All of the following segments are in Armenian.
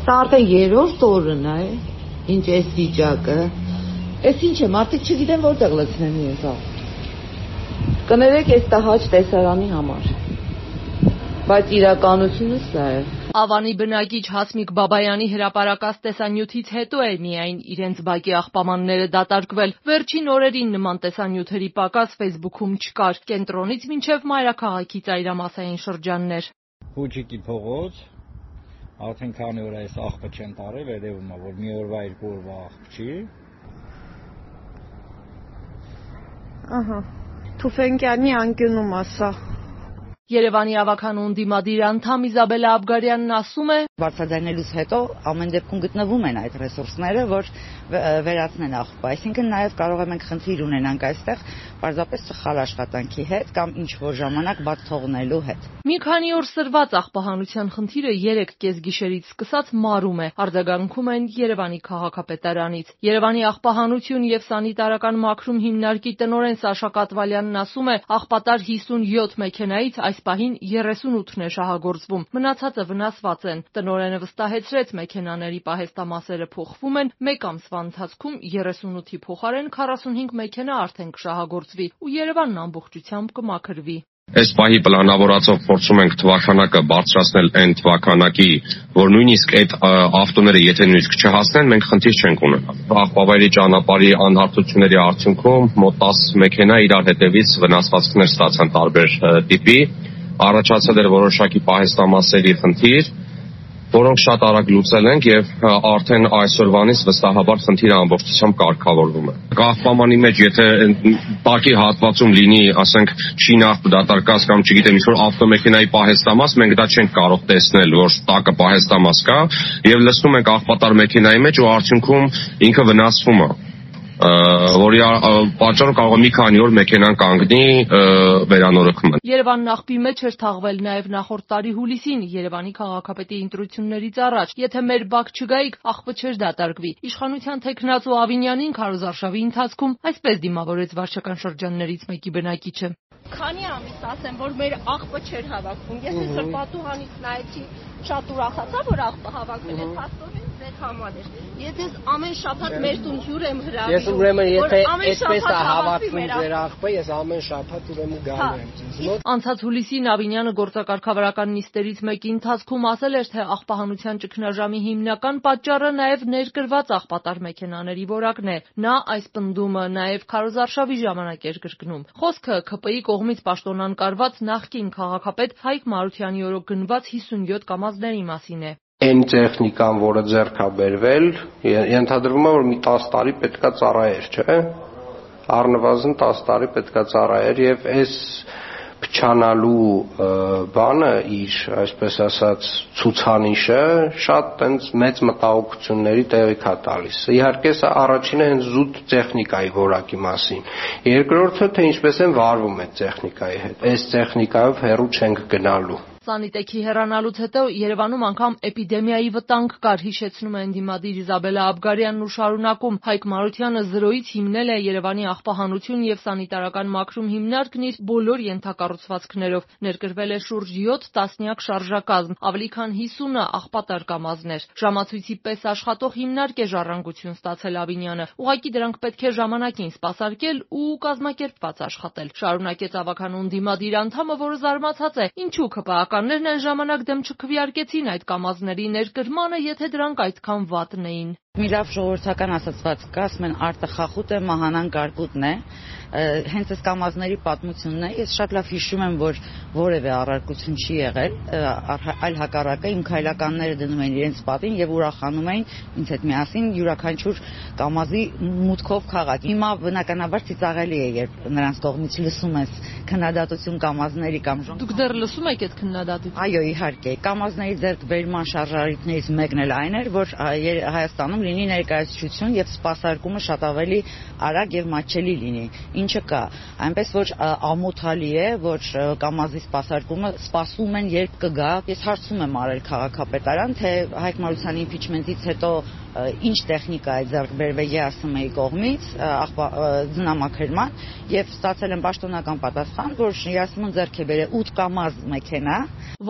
Սա արդեն երրորդ օրն է, ինչ էս վիճակը։ Էս ինչ է, մարդիկ չգիտեն որտեղ լցնեն ես ա։ Կներեք էս տահաճ տեսարանի համար։ Բայց իրականությունը սա է։ Ավանի բնակիչ Հասմիկ Բաբայանի հրապարակած տեսանյութից հետո է միայն իրենց բակի աղբամանները դատարկվել։ Վերջին օրերին նման տեսանյութերի պակաս Facebook-ում չկար։ Կենտրոնից մինչև մայրաքաղաքի ծայրամասային շրջաններ։ Փուջիկի փողոց արդեն քանի օր այս աղբը չեն տարել, երևում է, որ մի օրվա, երկու օրվա աղբ չի։ Ահա։ Թուֆենկյանի անկյունում ասա։ Երևանի ավականուն դիմադիր անդամ Իզաբելա Աբգարյանն ասում է. Բարձրաձայնելուց հետո ամեն դեպքում գտնվում են այդ ռեսուրսները, որ վերացնեն աղբը։ Այսինքն նաև կարող ենք խնդիր ունենանք այստեղ պարզապես սխալ աշխատանքի հետ կամ ինչ որ ժամանակ բաց թողնելու հետ։ Մի քանի օր սրված աղբահանության խնդիրը 3 կեսգիշերից սկսած մարում է։ Արձագանքում են Երևանի քաղաքապետարանից։ Երևանի աղբահանություն եւ սանիտարական մաքրում հիմնարկի տնօրեն Սաշա Կատվալյանն ասում է, աղբատար 57 մեքենայից այս պահին 38-ն է շահագործվում, մնացածը վնասված են։ Տնօրենը վստահեցրեց մեքենաների պահեստամասերը փոխվում են, մեկ ամսվա ընթացքում 38-ի փոխարեն 45 մեքենա արդեն կշահագործվի ու Երևանն ամբողջությամբ կմաքրվի։ Այս պահի պլանավորածով փորձում ենք թվականակը բարձրացնել այն թվականակի, որ նույնիսկ այդ ավտոները եթե նույնիսկ չհասնեն, մենք խնդիր չենք ունենա։ Աղբավայրի ճանապարհի անհարթությունների արդյունքում մոտ 10 մեքենա իրար հետևից վնասվածքներ ստացան տարբեր տիպի, առաջացել էր որոշակի պահեստամասերի խնդիր, որոնք շատ արագ լուծել ենք եւ արդեն այսօրվանից վստահաբար խնդիրը ամբողջությամբ կարգավորվում է։ Կախպամանի մեջ եթե տակի հատվածում լինի, ասենք, շինախ դատարկած կամ չգիտեմ ինչ-որ ավտոմեքենայի պահեստամաս, մենք դա չենք կարող տեսնել, որ տակը պահեստամաս կա եւ լցնում ենք աղբատար մեքենայի մեջ ու արդյունքում ինքը վնասվում է որի պատճառով կարող է մի քանի օր մեքենան կանգնի վերանորոգման։ Երևանն աղբի մեջ էր թաղվել նաև նախորդ տարի հուլիսին Երևանի քաղաքապետի ընտրություններից առաջ։ Եթե մեր բակ չգայիք, աղբը չէր դատարկվի։ Իշխանության տեխնացու Ավինյանին քարոզարշավի ընթացքում այսպես դիմավորեց վարչական շրջաններից մեկի բնակիչը։ Քանի ամիս ասեմ, որ մեր աղբը չէր հավաքվում։ Ես այսօր պատուհանից նայեցի, շատ ուրախացա, որ աղբը հավաքվել է, փաստորեն ձեր համար էր։ Եթե ամեն շաբաթ մեր տուն հյուր եմ հրավիրում։ Ես ուրեմն եթե այսպես է հավաքվում ձեր աղբը, ես ամեն շաբաթ ուրեմն գալու հա, եմ ձեզ մոտ։ Անցած հուլիսին Ավինյանը գործակարգավարական նիստերից մեկի ընթացքում ասել էր, թե աղբահանության ճգնաժամի հիմնական պատճառը նաև ներկրված աղբատար մեքենաների որակն է։ Նա այս պնդումը նաև քարոզարշավի ժամանակ էր կրկնում։ Խոսքը ԿՊ-ի կողմից պաշտոնանկարված նախկին քաղաքապետ Հայկ Մարությանի օրոք գնված 57 կամազների մասին է այն տեխնիկան, որը ձեռք է բերվել, ենթադրվում է, որ մի 10 տարի պետքա ծառայեր, չէ՞։ Առնվազն 10 տարի պետքա ծառայեր եւ այս փչանալու բանը իր, այսպես ասած, ցուցանիշը շատ տենց մեծ մտահոգությունների տեղիք է տալիս։ Իհարկե, սա առաջինը հենց զուտ տեխնիկայի որակի մասին։ Երկրորդը, թե ինչպես են վարվում այդ տեխնիկայի հետ։ Այս տեխնիկայով հեռու չենք գնալու։ Սանիտեքի հեռանալուց հետո Երևանում անգամ էպիդեմիայի վտանգ կար, հիշեցնում է ընդդիմադիր Իզաբելա Աբգարյանն ու շարունակում. Հայկ Մարությանը զրոյից հիմնել է Երևանի աղբահանություն եւ սանիտարական մաքրում հիմնարկն իր բոլոր ենթակառուցվածքներով։ Ներկրվել է շուրջ 7 տասնյակ շարժակազմ, ավելի քան 50-ը աղբատար կամազներ։ Ժամացույցի պես աշխատող հիմնարկ է ժառանգություն ստացել Ավինյանը։ Ուղղակի դրանք պետք է ժամանակին սպասարկել ու կազմակերպված աշխատել։ Շարունակեց ավականուն դիմադիր անդամը, որը զարմացած է, ինչու ԿՊԱ Քաղաքականներն այն ժամանակ դեմ չքվեարկեցին այդ կամազների ներկրմանը, եթե դրանք այդքան վատն էին։ Մի լավ ժողովրդական ասացված կա, ասում են արտը խախուտ է, մահանան կարկուտն է հենց այս կամազների պատմությունն է։ Ես շատ լավ հիշում եմ, որ որևէ առարկություն չի եղել, այլ հակառակը իմ քայլականները դնում էին իրենց պատին եւ ուրախանում էին ինձ հետ միասին յուրաքանչյուր կամազի մուտքով քաղաք։ Հիմա բնականաբար ծիծաղելի է, երբ նրանց կողմից լսում ես քննադատություն կամազների կամ ժողով։ Դուք դեռ լսում եք այդ քննադատությունը։ Այո, իհարկե։ Կամազների ձեռք բերման շարժարիտներից մեկն էլ այն էր, որ Հայաստանում լինի ներկայացություն եւ սպասարկումը շատ ավելի արագ եւ մատչելի լինի ինչը կա։ Այնպես որ ամոթալի է, որ կամազի սպասարկումը սպասում են երբ կգա։ Ես հարցում եմ արել քաղաքապետարան, թե Հայկ Մարությանի impeachment-ից հետո ինչ տեխնիկա է ձեռք բերվել ԵԱՍՄ-ի կողմից ձնամաքրման եւ ստացել եմ պաշտոնական պատասխան որ Շիրասիմոն ձեռք է բերել 8 կամազ մեքենա,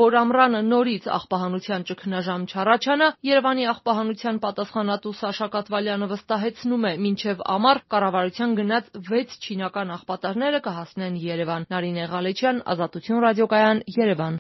որ ամռանը նորից աղբահանության ճգնաժամ չառաջանա, Երևանի աղբահանության պատասխանատու Սաշա Կատվալյանը վստահեցնում է, մինչև ամառ կառավարության գնած 6 չինական աղբատարները կհասնեն Երևան։ Նարինե Ղալեչյան, Ազատություն ռադիոկայան, Երևան։